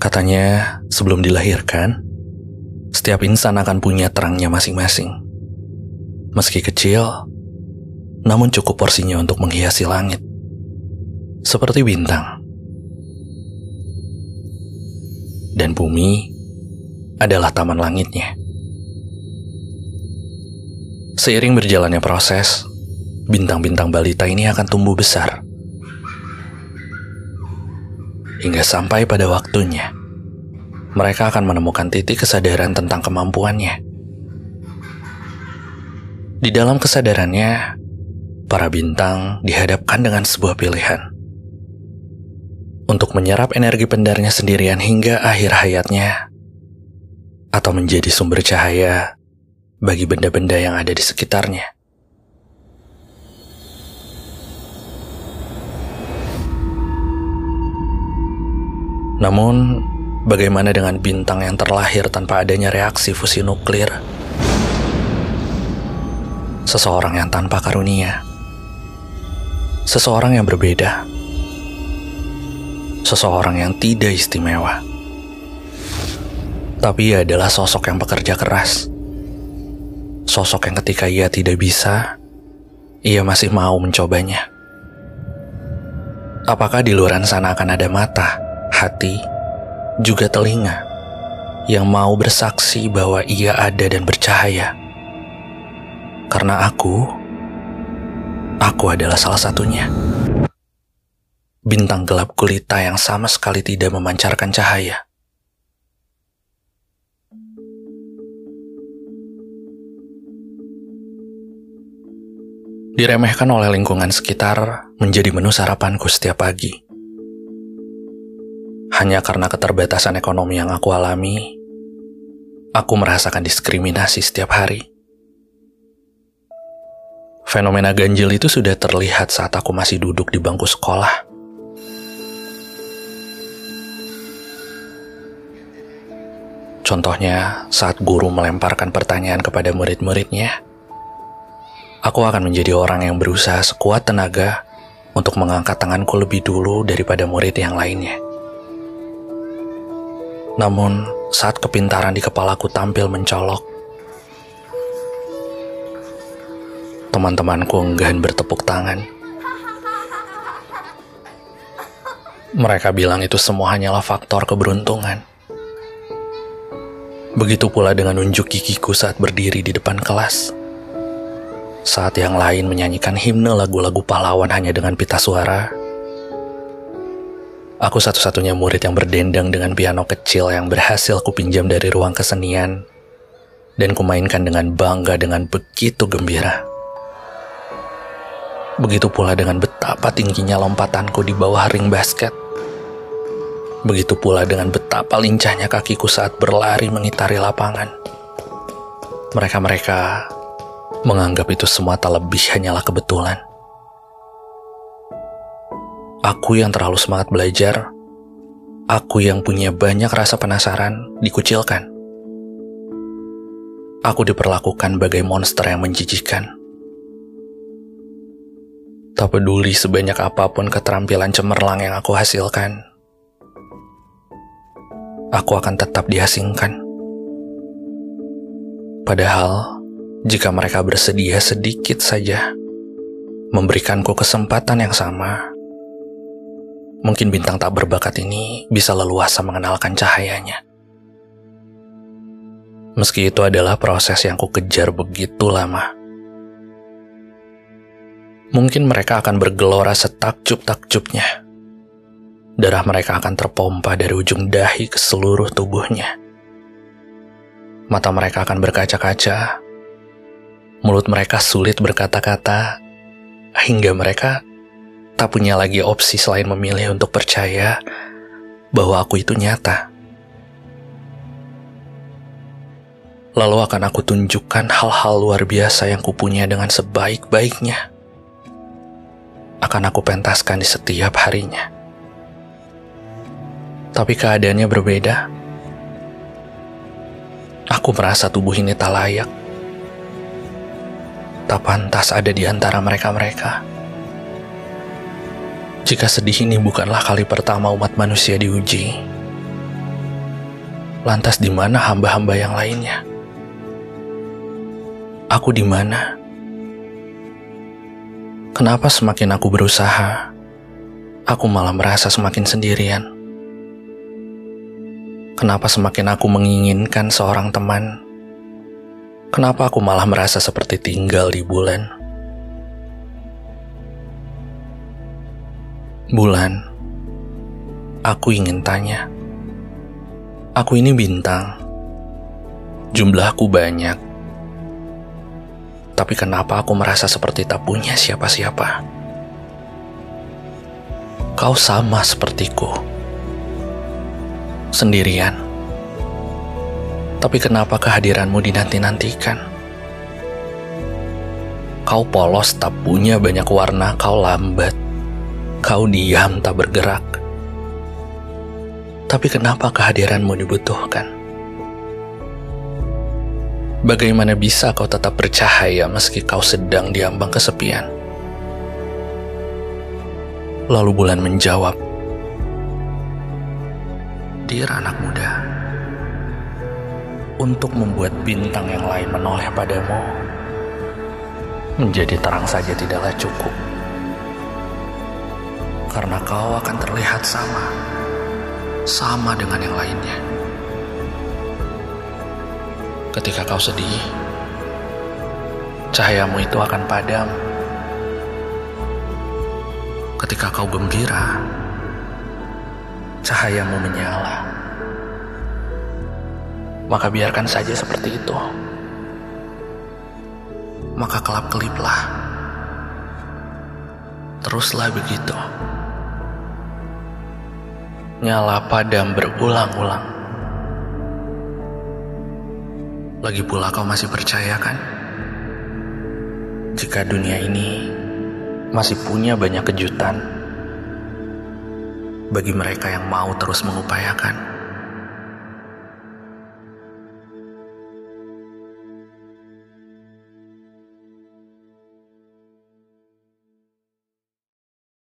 Katanya, sebelum dilahirkan, setiap insan akan punya terangnya masing-masing. Meski kecil, namun cukup porsinya untuk menghiasi langit. Seperti bintang. Dan bumi adalah taman langitnya. Seiring berjalannya proses, bintang-bintang balita ini akan tumbuh besar. Hingga sampai pada waktunya mereka akan menemukan titik kesadaran tentang kemampuannya. Di dalam kesadarannya, para bintang dihadapkan dengan sebuah pilihan untuk menyerap energi pendarnya sendirian hingga akhir hayatnya, atau menjadi sumber cahaya bagi benda-benda yang ada di sekitarnya. Namun, Bagaimana dengan bintang yang terlahir tanpa adanya reaksi fusi nuklir? Seseorang yang tanpa karunia. Seseorang yang berbeda. Seseorang yang tidak istimewa. Tapi ia adalah sosok yang bekerja keras. Sosok yang ketika ia tidak bisa, ia masih mau mencobanya. Apakah di luar sana akan ada mata, hati, juga telinga yang mau bersaksi bahwa ia ada dan bercahaya. Karena aku, aku adalah salah satunya. Bintang gelap gulita yang sama sekali tidak memancarkan cahaya. Diremehkan oleh lingkungan sekitar menjadi menu sarapanku setiap pagi. Hanya karena keterbatasan ekonomi yang aku alami, aku merasakan diskriminasi setiap hari. Fenomena ganjil itu sudah terlihat saat aku masih duduk di bangku sekolah. Contohnya, saat guru melemparkan pertanyaan kepada murid-muridnya, aku akan menjadi orang yang berusaha sekuat tenaga untuk mengangkat tanganku lebih dulu daripada murid yang lainnya. Namun, saat kepintaran di kepalaku tampil mencolok, teman-temanku enggan bertepuk tangan. Mereka bilang itu semua hanyalah faktor keberuntungan. Begitu pula dengan unjuk gigiku saat berdiri di depan kelas. Saat yang lain menyanyikan himne lagu-lagu pahlawan hanya dengan pita suara, Aku satu-satunya murid yang berdendang dengan piano kecil yang berhasil kupinjam dari ruang kesenian dan kumainkan dengan bangga dengan begitu gembira. Begitu pula dengan betapa tingginya lompatanku di bawah ring basket. Begitu pula dengan betapa lincahnya kakiku saat berlari mengitari lapangan. Mereka-mereka menganggap itu semua tak lebih hanyalah kebetulan. Aku yang terlalu semangat belajar, aku yang punya banyak rasa penasaran, dikucilkan. Aku diperlakukan bagai monster yang menjijikan. Tak peduli sebanyak apa pun keterampilan cemerlang yang aku hasilkan, aku akan tetap diasingkan. Padahal, jika mereka bersedia sedikit saja memberikanku kesempatan yang sama, Mungkin bintang tak berbakat ini bisa leluasa mengenalkan cahayanya. Meski itu adalah proses yang ku kejar begitu lama. Mungkin mereka akan bergelora setakjub-takjubnya. Darah mereka akan terpompa dari ujung dahi ke seluruh tubuhnya. Mata mereka akan berkaca-kaca. Mulut mereka sulit berkata-kata. Hingga mereka tak punya lagi opsi selain memilih untuk percaya bahwa aku itu nyata. Lalu akan aku tunjukkan hal-hal luar biasa yang kupunya dengan sebaik-baiknya. Akan aku pentaskan di setiap harinya. Tapi keadaannya berbeda. Aku merasa tubuh ini tak layak. Tak pantas ada di antara mereka-mereka. Jika sedih ini bukanlah kali pertama umat manusia diuji, Lantas di mana hamba-hamba yang lainnya? Aku di mana? Kenapa semakin aku berusaha, aku malah merasa semakin sendirian? Kenapa semakin aku menginginkan seorang teman? Kenapa aku malah merasa seperti tinggal di bulan? Bulan, aku ingin tanya. Aku ini bintang. Jumlahku banyak. Tapi kenapa aku merasa seperti tak punya siapa-siapa? Kau sama sepertiku. Sendirian. Tapi kenapa kehadiranmu dinanti-nantikan? Kau polos tak punya banyak warna, kau lambat. Kau diam tak bergerak. Tapi kenapa kehadiranmu dibutuhkan? Bagaimana bisa kau tetap bercahaya meski kau sedang diambang kesepian? Lalu bulan menjawab, Dear anak muda, untuk membuat bintang yang lain menoleh padamu, menjadi terang saja tidaklah cukup. Karena kau akan terlihat sama sama dengan yang lainnya. Ketika kau sedih, cahayamu itu akan padam. Ketika kau gembira, cahayamu menyala. Maka biarkan saja seperti itu. Maka kelap-keliplah. Teruslah begitu nyala padam berulang-ulang. Lagi pula kau masih percaya kan? Jika dunia ini masih punya banyak kejutan bagi mereka yang mau terus mengupayakan.